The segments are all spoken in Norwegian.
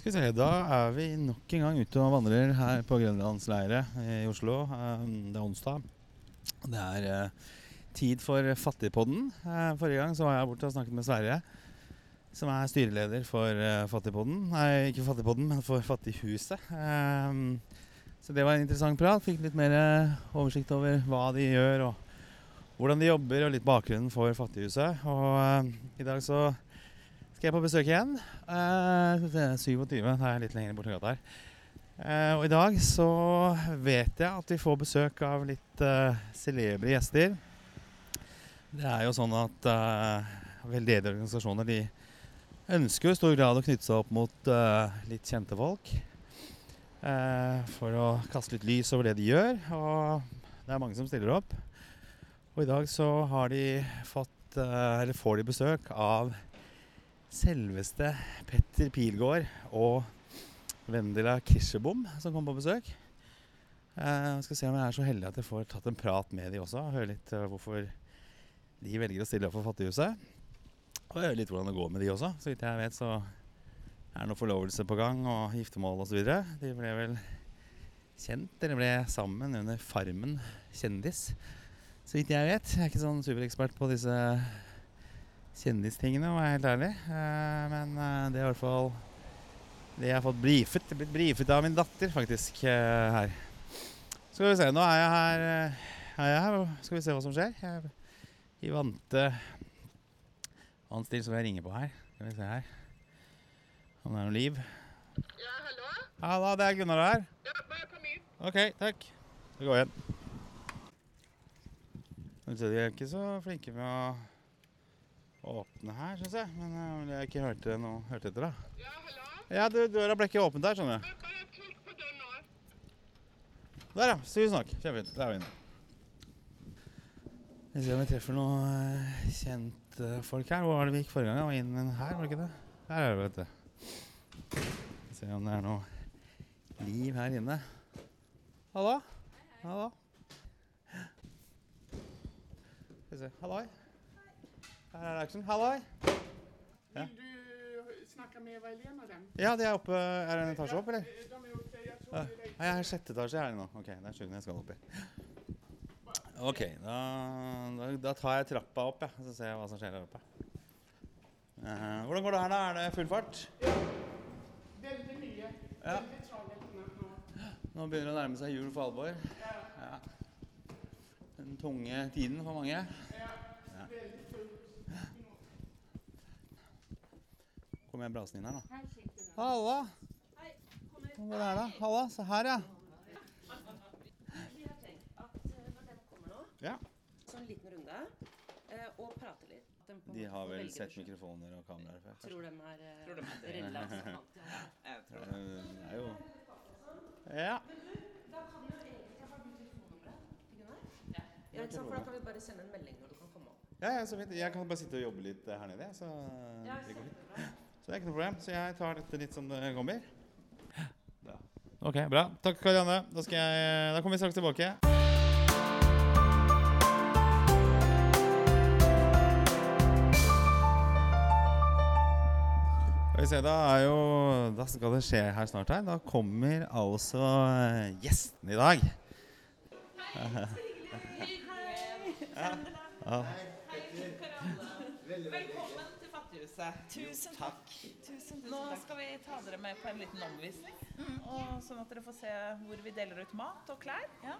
Skal vi se, Da er vi nok en gang ute og vandrer her på Grønlandsleiret i Oslo. Eh, Det er onsdag. Det er eh, tid for Fattigpodden. Eh, Forrige gang så var jeg borte og snakket med Sverre, som er styreleder for eh, Fattigpodden. Nei, ikke Fattigpodden, men for Fattighuset. Eh, Så det var en interessant prat. Fikk litt mer eh, oversikt over hva de gjør, og hvordan de jobber, og litt bakgrunnen for Fattighuset. Og eh, i dag så skal jeg på besøk igjen. Uh, skal vi se, 27, det er litt lenger borti gata her. Uh, og i dag så vet jeg at vi får besøk av litt uh, celebre gjester. Det er jo sånn at uh, veldedige organisasjoner de ønsker jo i stor grad å knytte seg opp mot uh, litt kjente folk. Uh, for å kaste litt lys over det de gjør. Og det er mange som stiller opp. Og i dag så har de fått, eller får de besøk av selveste Petter Pilgaard og Vendela Kirsebom som kom på besøk. Eh, jeg skal se om jeg er så heldig at jeg får tatt en prat med de også. og Høre litt eh, hvorfor de velger å stille opp for Fattighuset. Og høre litt hvordan det går med de også. Så vidt jeg vet, så er det noe forlovelse på gang og giftermål osv. De ble vel kjent, eller ble sammen under Farmen kjendis. Så vidt jeg vet. Jeg er ikke sånn superekspert på disse kjendistingene, må jeg helt ærlig. Eh, men eh, det er i hvert fall det jeg har fått brifet. Jeg er blitt brifet av min datter, faktisk, eh, her. Skal vi se, nå er jeg her. Er jeg her. Skal vi se hva som skjer. Jeg i vante annen stil, vil jeg ringe på her. Skal vi se her. Om det er noe liv. Ja, hallo? Hallo, det er Gunnar her. Ja, bare kom inn. OK, takk. Vi går igjen. De er ikke så flinke med å åpne her, syns jeg. Men eh, jeg har ikke hørt, noe, hørt etter, da. Ja, hallo? Ja, du, døra ble ikke åpnet der, skjønner du. Men bare trykk på den nå. Der, ja. Tusen takk. Kjempefint. Der er vi inne. Vi ser om vi treffer noen eh, kjente folk her. Hvor var det vi gikk forrige gang? Det var inn her, var det ikke det? Der er det, vet du. Vi ser om det er noe liv her inne. Hallo? Hallo? Skal vi se. Halloi. Her er action. Halloi. Ja. Vil du snakke med Eva-Helena den? Ja, de er oppe. Er det en etasje opp, eller? De jag tror Ja. Nei, jeg er sjette etasje her nå. Ok, det er sjuende jeg skal opp i. Ok, da, da, da tar jeg trappa opp, jeg. Så ser jeg hva som skjer der oppe. Uh, hvordan går det her, da? Er det full fart? Veldig mye. Ja. Veldig travelt nå. Nå begynner det å nærme seg jul for alvor. Ja. Den tunge tiden for mange. Ja. Kommer jeg brasende inn her, da? Halla! Hvordan går det her, da? Halla, se her, ja. Vi har tenkt at eh, når den kommer nå, Ja. så en liten runde, eh, og prate litt. De har vel sett mikrofoner og kameraer før? Tror de er eh, relativt vant til det. Eh, Det er jo Ja. Da kan jo egentlig ha du telefonnummeret? Ja, ikke sant? For da kan vi bare sende en melding når du kan komme opp. Ja, ja, så fint. Jeg kan bare sitte og jobbe litt her nede, jeg, så Ja, det går fint. Så det er ikke noe problem. Så jeg tar dette litt som det kommer. Ja. Ok, bra. Takk, Karianne. Da, skal jeg, da kommer vi straks tilbake. Da er jo Da skal det skje her snart her. Da kommer altså eh, gjesten i dag. Hei, Sigrid. Hei. Hei. Hei. Hei. Velkommen til Tusen takk. Tusen, tusen Nå skal vi ta dere med på en liten omvisning. Og sånn at dere får se hvor vi deler ut mat og klær. Ja.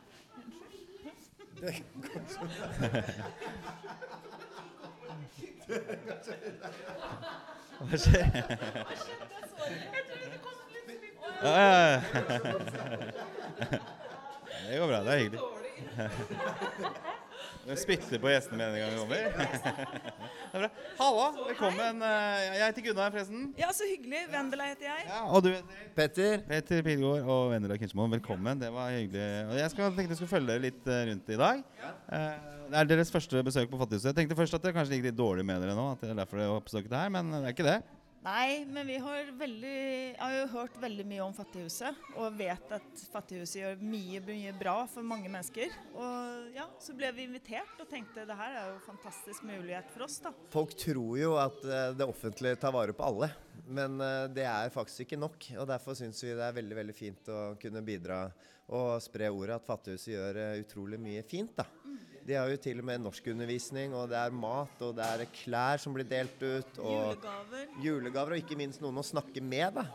Hva skjer? Ja, ja, ja. Det går bra. Det er hyggelig. Du spytter på gjestene med en gang de kommer. Halla, velkommen. Eh, Jeg heter Gunnar, forresten. Ja, så hyggelig. Vendela heter jeg. Ja, og du heter? Petter. Petter Pilgaard og Vendela Kinsmo, velkommen. Det var hyggelig. Og jeg skal, tenkte jeg skulle følge dere litt eh, rundt i dag. Ja. Det er deres første besøk på Fattighuset. Jeg tenkte først at det kanskje ligger litt dårlig med dere nå, at det er derfor dere har oppsøkt det her, men det er ikke det. Nei, men vi har veldig har jo hørt veldig mye om Fattighuset, og vet at Fattighuset gjør mye, mye bra for mange mennesker. Og ja, så ble vi invitert og tenkte det her er jo en fantastisk mulighet for oss, da. Folk tror jo at eh, det offentlige tar vare på alle. Men eh, det er faktisk ikke nok. og Derfor syns vi det er veldig veldig fint å kunne bidra og spre ordet at Fattighuset gjør eh, utrolig mye fint. da. De har jo til og med norskundervisning, og det er mat, og det er klær som blir delt ut. Og Julegaver. julegaver, og ikke minst noen å snakke med. da.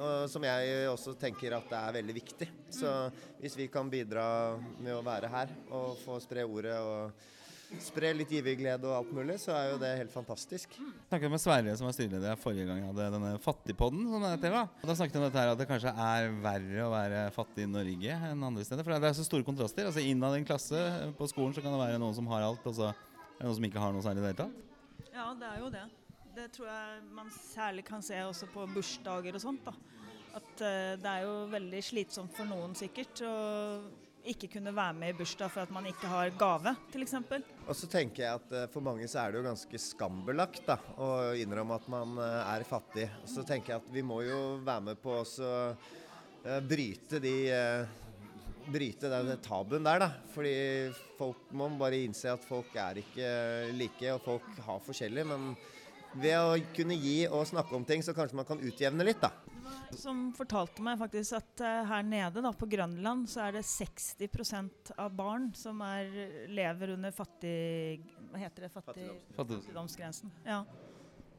Og som jeg også tenker at det er veldig viktig. Så hvis vi kan bidra med å være her og få spre ordet og spre litt giverglede og alt mulig, så er jo det helt fantastisk. Jeg snakket med Sverre, som var styreleder forrige gang jeg hadde denne Fattigpodden. Som det heter, da. Og da snakket han om dette her, at det kanskje er verre å være fattig i Norge enn andre steder. For det er så store kontraster. Altså Innad i en klasse på skolen så kan det være noen som har alt, og så er det noen som ikke har noe særlig i det hele tatt. Ja, det er jo det. Det tror jeg man særlig kan se også på bursdager og sånt. da. At uh, det er jo veldig slitsomt for noen sikkert å ikke kunne være med i bursdag for at man ikke har gave, f.eks. Og så tenker jeg at eh, for mange så er det jo ganske skambelagt da, å innrømme at man eh, er fattig. Så tenker jeg at vi må jo være med på å eh, bryte de Bryte den tabuen der, da. Fordi folk må bare innse at folk er ikke like, og folk har forskjellig. Men ved å kunne gi og snakke om ting, så kanskje man kan utjevne litt, da. Som fortalte meg faktisk at uh, her nede da, på Grønland så er det 60% av barn som er, lever under fattig... Hva heter det? Fattig, Fattigdoms- fattigdomsgrensen. Ja.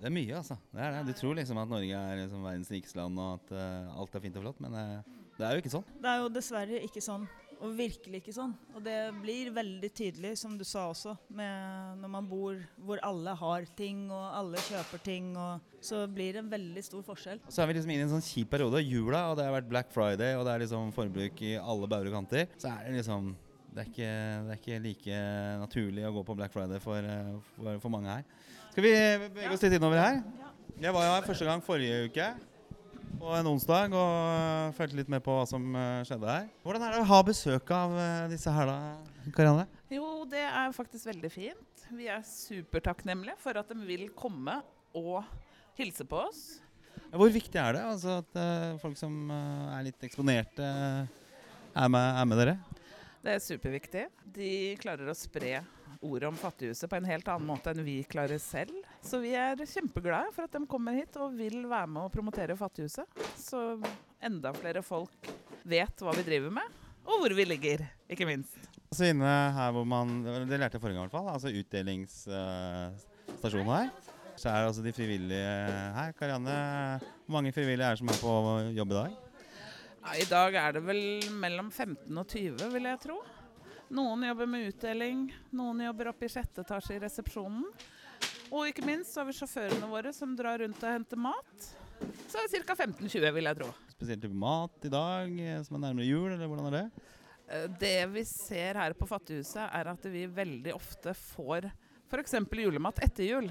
Det er mye, altså. Det er det. Du tror liksom at Norge er liksom verdens rikeste land, og at uh, alt er fint og flott, men uh, det er jo ikke sånn. Det er jo dessverre ikke sånn. Og virkelig ikke sånn. Og det blir veldig tydelig, som du sa også, med når man bor hvor alle har ting og alle kjøper ting, og så blir det en veldig stor forskjell. Så er vi liksom inne i en sånn kjip periode. Jula, og det har vært Black Friday, og det er liksom forbruk i alle bauger og kanter. Så er det liksom det er, ikke, det er ikke like naturlig å gå på Black Friday for, eh, for, for mange her. Skal vi bevege oss litt innover her? Jeg var jo her første gang forrige uke. På en onsdag og eh, fulgte litt med på hva som eh, skjedde her. Hvordan er det å ha besøk av eh, disse her, da, Karianne? Jo, det er faktisk veldig fint. Vi er supertakknemlige for at de vil komme og hilse på oss. Hvor viktig er det altså, at uh, folk som uh, er litt eksponerte, er med, er med dere? Det er superviktig. De klarer å spre ordet om Fattighuset på en helt annen måte enn vi klarer selv. Så vi er kjempeglade for at de kommer hit og vil være med å promotere Fattighuset. Så enda flere folk vet hva vi driver med, og hvor vi ligger, ikke minst. Så inne her hvor man Det lærte jeg forrige gang i hvert fall. Altså utdelingsstasjonen her. Så er det altså de frivillige her. Karianne, hvor mange frivillige er det som er på jobb i dag? Ja, I dag er det vel mellom 15 og 20, vil jeg tro. Noen jobber med utdeling, noen jobber oppe i sjette etasje i resepsjonen. Og ikke minst så har vi sjåførene våre som drar rundt og henter mat. Så ca. 15-20, vil jeg tro. Spesielt type mat i dag, eh, som er nærmere jul, eller hvordan er det? Eh, Det vi ser her på Fattighuset, er at vi veldig ofte får f.eks. julemat etter jul.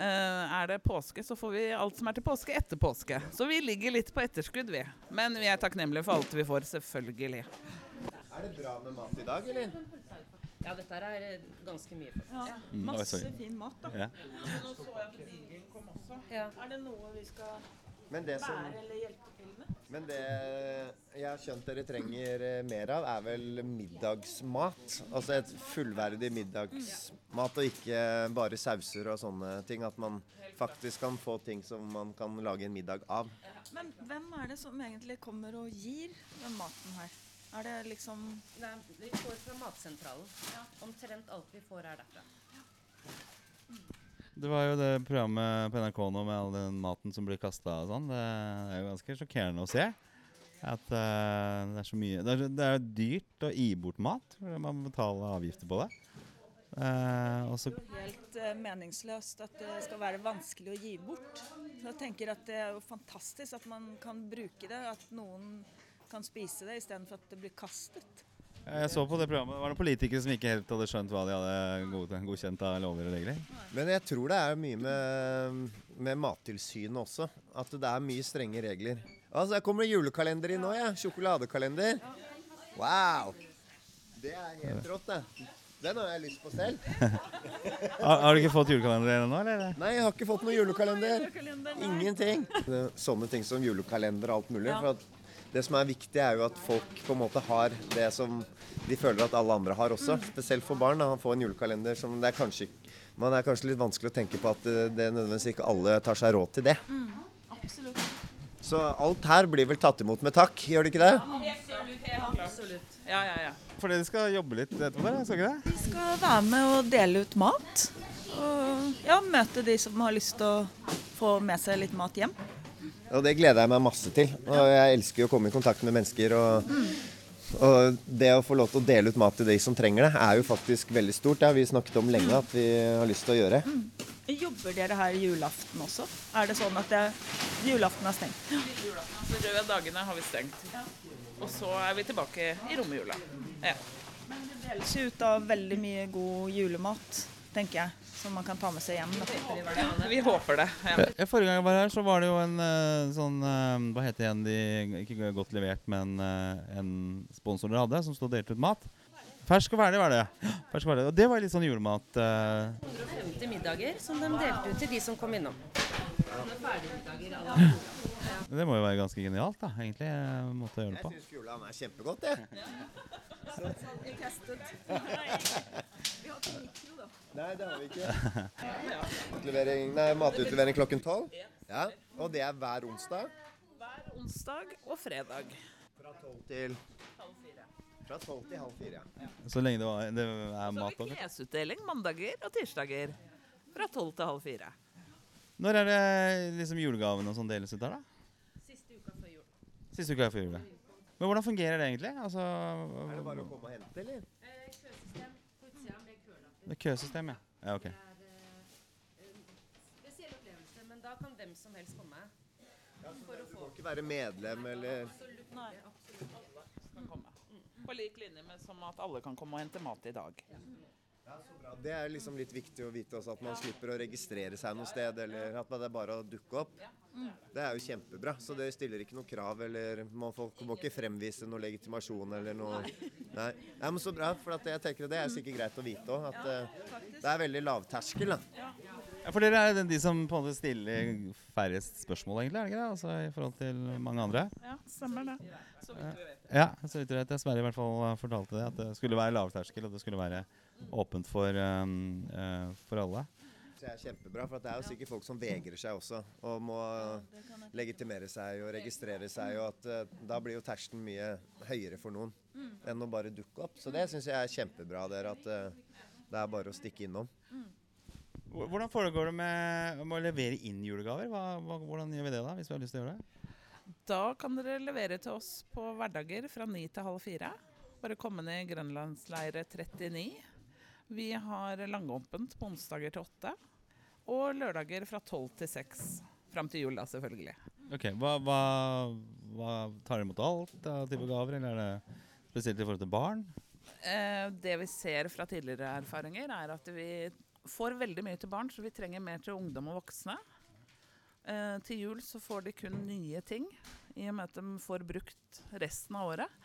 Eh, er det påske, så får vi alt som er til påske, etter påske. Så vi ligger litt på etterskudd, vi. Men vi er takknemlige for alt vi får, selvfølgelig. Er det bra med mat i dag, eller? Ja, dette her er eh, ganske mye. faktisk. Ja, Mm, masse fin mat, da. Ja. Nå så jeg at Nigel kom også. Ja. Er det noe vi skal Men det som bære eller hjelpe til med? Men det jeg har skjønt dere trenger eh, mer av, er vel middagsmat. Altså et fullverdig middagsmat, og ikke bare sauser og sånne ting. At man faktisk kan få ting som man kan lage en middag av. Men hvem er det som egentlig kommer og gir den maten her? Er det liksom Det er, vi får fra Matsentralen. Omtrent alt vi får, er derfra. Det var jo det programmet på NRK nå med all den maten som blir kasta og sånn. Det er jo ganske sjokkerende å se. At uh, det er så mye Det er, det er dyrt å gi bort mat. for Man må betale avgifter på det. Det er jo helt uh, meningsløst at det skal være vanskelig å gi bort. Så jeg tenker at det er jo fantastisk at man kan bruke det, at noen kan spise det istedenfor at det blir kastet. Jeg så på det programmet. Det var noen politikere som ikke helt hadde skjønt hva de hadde godkjent av lover og regler. Men jeg tror det er mye med, med Mattilsynet også. At det er mye strenge regler. Altså, Der kommer det julekalender inn nå, ja. Sjokoladekalender. Wow! Det er helt rått, det. Den har jeg lyst på selv. Har, har du ikke fått julekalender ennå, eller? Nei, jeg har ikke fått noen julekalender. Ingenting. Sånne ting som julekalender og alt mulig. For at det som er viktig, er jo at folk på en måte har det som de føler at alle andre har også. Spesielt for barn. Da, å få en julekalender som det er kanskje man er kanskje litt vanskelig å tenke på at det, det nødvendigvis ikke alle tar seg råd til det. Absolutt. Så alt her blir vel tatt imot med takk, gjør det ikke det? Absolutt. Ja, ja, ja. Fordi dere skal jobbe litt etterpå, dere? Skal ikke det? Vi skal være med og dele ut mat. Og ja, møte de som har lyst til å få med seg litt mat hjem. Og det gleder jeg meg masse til. Og jeg elsker jo å komme i kontakt med mennesker. Og, og det å få lov til å dele ut mat til de som trenger det, er jo faktisk veldig stort. Det har vi snakket om lenge at vi har lyst til å gjøre. Jobber dere her julaften også? Er det sånn at det, julaften er stengt? Julaften, de røde dagene har vi stengt. Og så er vi tilbake i romjula. Ja. Det deles jo ut av veldig mye god julemat, tenker jeg, som man kan ta med seg hjem. Da. Vi håper det. Ja. Ja, Forrige gang jeg var her, så var det jo en eh, sånn eh, Hva heter igjen de Ikke godt levert, men eh, en sponsor dere hadde, som stod og delte ut mat. Fersk og ferdig var det. Fersk og ferdig. Og det var litt sånn julemat. eh, 150 middager som de delte ut til de som kom innom. det må jo være ganske genialt, da, egentlig. eh, Måte å gjøre det på. Jeg syns Fjordland er kjempegodt, jeg. Nei, det har vi ikke. Utlevering, nei, matutlevering klokken tolv. Ja. Og det er hver onsdag Hver onsdag og fredag. fra tolv til Fra tolv til halv fire. ja. Så lenge det, var, det er Så har vi klesutdeling mandager og tirsdager. Fra tolv til halv fire. Når er det liksom julegavene og sånn deles ut der, da? Siste uka før jul. Siste uka før jul. Men hvordan fungerer det egentlig? Altså, Er det bare å komme og hente, eller? Køsystem på utsida med kølapp. det er køsystem, ja. ja ok. Det er eh, spesiell opplevelse, men da kan hvem som helst komme. For å Du få må ikke være medlem eller Nei, absolutt. Alle Kan komme. På lik linje med som at alle kan komme og hente mat i dag. Det er liksom litt viktig å vite også at man slipper å registrere seg noe sted, eller at det er bare å dukke opp. Det er jo kjempebra. Så det stiller ikke noe krav, eller man får, må ikke fremvise noe legitimasjon eller noe Nei, Nei men så bra, for at jeg tenker det er sikkert greit å vite òg. At eh, det er veldig lavterskel, da. Ja, for dere er den- de som på en måte stiller færrest spørsmål, egentlig? er det ikke det? Altså I forhold til mange andre? Ja, stemmer det. Så vidt vi vet. Ja, så vidt vi vet. Jeg Sverre i hvert fall fortalte det. At det skulle være lavterskel, og det skulle være åpent for, um, eh, for alle. Det er kjempebra, for det er jo sikkert folk som vegrer seg også, og må legitimere seg og registrere seg, og at uh, da blir jo terskelen mye høyere for noen enn å bare dukke opp. Så det syns jeg er kjempebra av dere, at uh, det er bare å stikke innom. Hvor- Hvordan foregår det med, med å levere inn julegaver? Hva, hva, hvordan gjør vi det, da? Hvis vi har lyst til å gjøre det? Da kan dere levere til oss på hverdager fra ni til halv fire. Bare komme ned i Grønlandsleire 39. Vi har langåpent på onsdager til åtte. Og lørdager fra tolv til seks. Fram til jul, da, selvfølgelig. Ok, Hva, hva, hva tar dere imot alt av type gaver, eller er det spesielt i forhold til barn? Eh, det vi ser fra tidligere erfaringer, er at vi får veldig mye til barn, så vi trenger mer til ungdom og voksne. Eh, til jul så får de kun nye ting, i og med at de får brukt resten av året.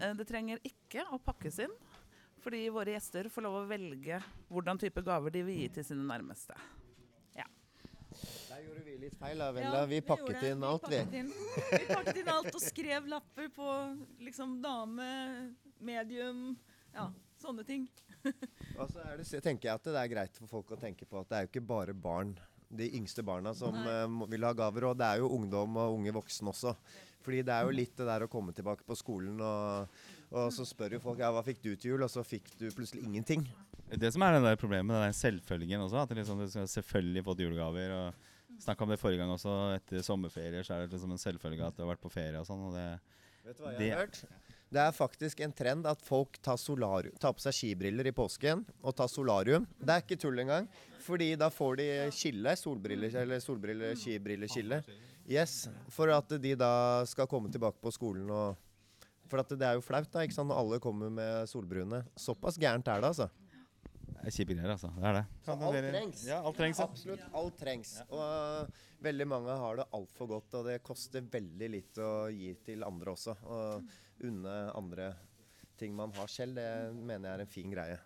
Eh, det trenger ikke å pakkes inn, fordi våre gjester får lov å velge hvordan type gaver de vil gi til sine nærmeste. Der gjorde vi litt feil, da, Vendela. vi pakket inn alt, vi. pakket inn. Vi pakket inn alt og skrev lapper på liksom dame, medium, ja, sånne ting. Og så er det, tenker jeg at det er greit for folk å tenke på at det er jo ikke bare barn, de yngste barna, som eh, vil ha gaver. Og det er jo ungdom og unge voksne også. Fordi det er jo litt det der å komme tilbake på skolen, og, og så spør jo folk ja, hva fikk du til jul, og så fikk du plutselig ingenting. Det som er det der problemet, den der selvfølgen også. At liksom, du skal selvfølgelig fått julegaver. og Snakka om det forrige gang også. Etter sommerferier så er det liksom en selvfølge at du har vært på ferie og sånn. og det... Vet du hva jeg Det- har hørt? Det er faktisk en trend at folk tar, tar på seg skibriller i påsken og tar solarium. Det er ikke tull engang. Fordi da får de skille, solbriller, eller solbriller, skibrilleskille. Yes, For at de da skal komme tilbake på skolen og For at det er jo flaut da, ikke sant, når alle kommer med solbrune. Såpass gærent er det, altså. Det er kjipe greier, altså. Det er det. Så alt trengs. Ja, alt trengs. Ja. Absolutt alt trengs. Og uh, veldig mange har det altfor godt, og det koster veldig litt å gi til andre også. Og unne andre ting man har selv, det mener jeg er en fin greie.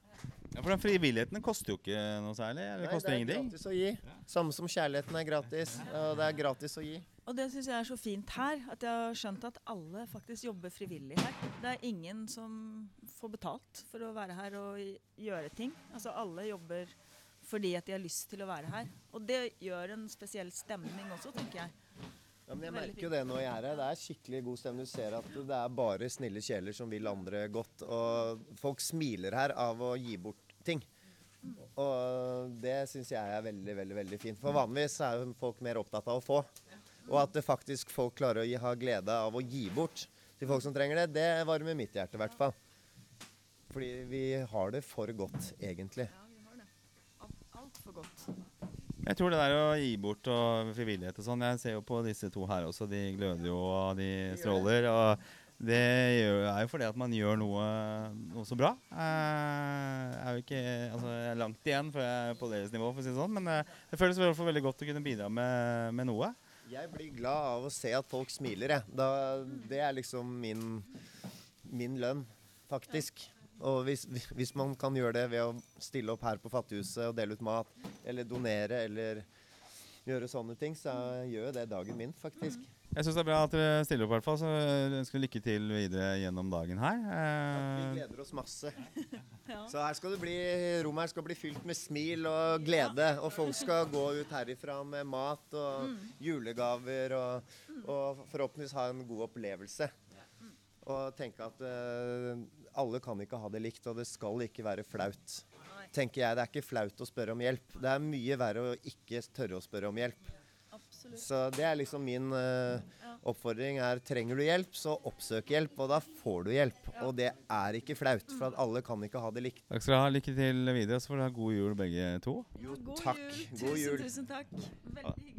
Ja, for den frivilligheten koster jo ikke noe særlig. Eller Nei, koster det er ingenting. gratis å gi. Samme som kjærligheten er gratis. Og det er gratis å gi. Og det syns jeg er så fint her, at jeg har skjønt at alle faktisk jobber frivillig her. Det er ingen som får betalt for å være her og gjøre ting. Altså alle jobber fordi at de har lyst til å være her. Og det gjør en spesiell stemning også, tenker jeg. Ja, men jeg merker jo det når jeg er her. Det er skikkelig god stemning. Du ser at det er bare snille kjeler som vil andre godt. Og folk smiler her av å gi bort ting. Og det syns jeg er veldig, veldig veldig fint. For vanligvis er jo folk mer opptatt av å få. Og at det faktisk folk klarer å gi, ha glede av å gi bort til folk som trenger det, det varmer mitt hjerte i hvert fall. Fordi vi har det for godt, egentlig. Ja, vi har det. Altfor godt. Jeg tror det der å gi bort og frivillighet og sånn Jeg ser jo på disse to her også. De gløder jo og de stråler. Og det er jo fordi at man gjør noe, noe så bra. Jeg er jo ikke, altså, jeg er langt igjen før jeg er på deres nivå, for å si det sånn. Men eh, det føles i hvert fall veldig godt å kunne bidra med, med noe. Jeg blir glad av å se at folk smiler, jeg. Da, det er liksom min, min lønn, faktisk. Og hvis, hvis man kan gjøre det ved å stille opp her på Fattighuset og dele ut mat, eller donere, eller gjøre sånne ting, så gjør det dagen min, faktisk. Jeg syns det er bra at dere stiller opp, i hvert fall. Så ønsker lykke til videre gjennom dagen her. Vi Eh, gleder oss masse. Ja. Så her skal det bli, rommet her skal bli fylt med smil og glede. Og folk skal gå ut herifra med mat og julegaver og, og forhåpentligvis ha en god opplevelse. Og tenke at uh, alle kan ikke ha det likt, og det skal ikke være flaut. Tenker jeg, Det er ikke flaut å spørre om hjelp. Det er mye verre å ikke tørre å spørre om hjelp. Absolutt. Så det er liksom min eh, oppfordring er trenger du hjelp, så oppsøk hjelp, og da får du hjelp. Og det er ikke flaut, for at alle kan ikke ha det likt. takk skal du ha. Lykke til videre, så får dere ha god jul begge to. Jo, God takk. jul. God jul. Tusen, tusen takk. Veldig hyggelig.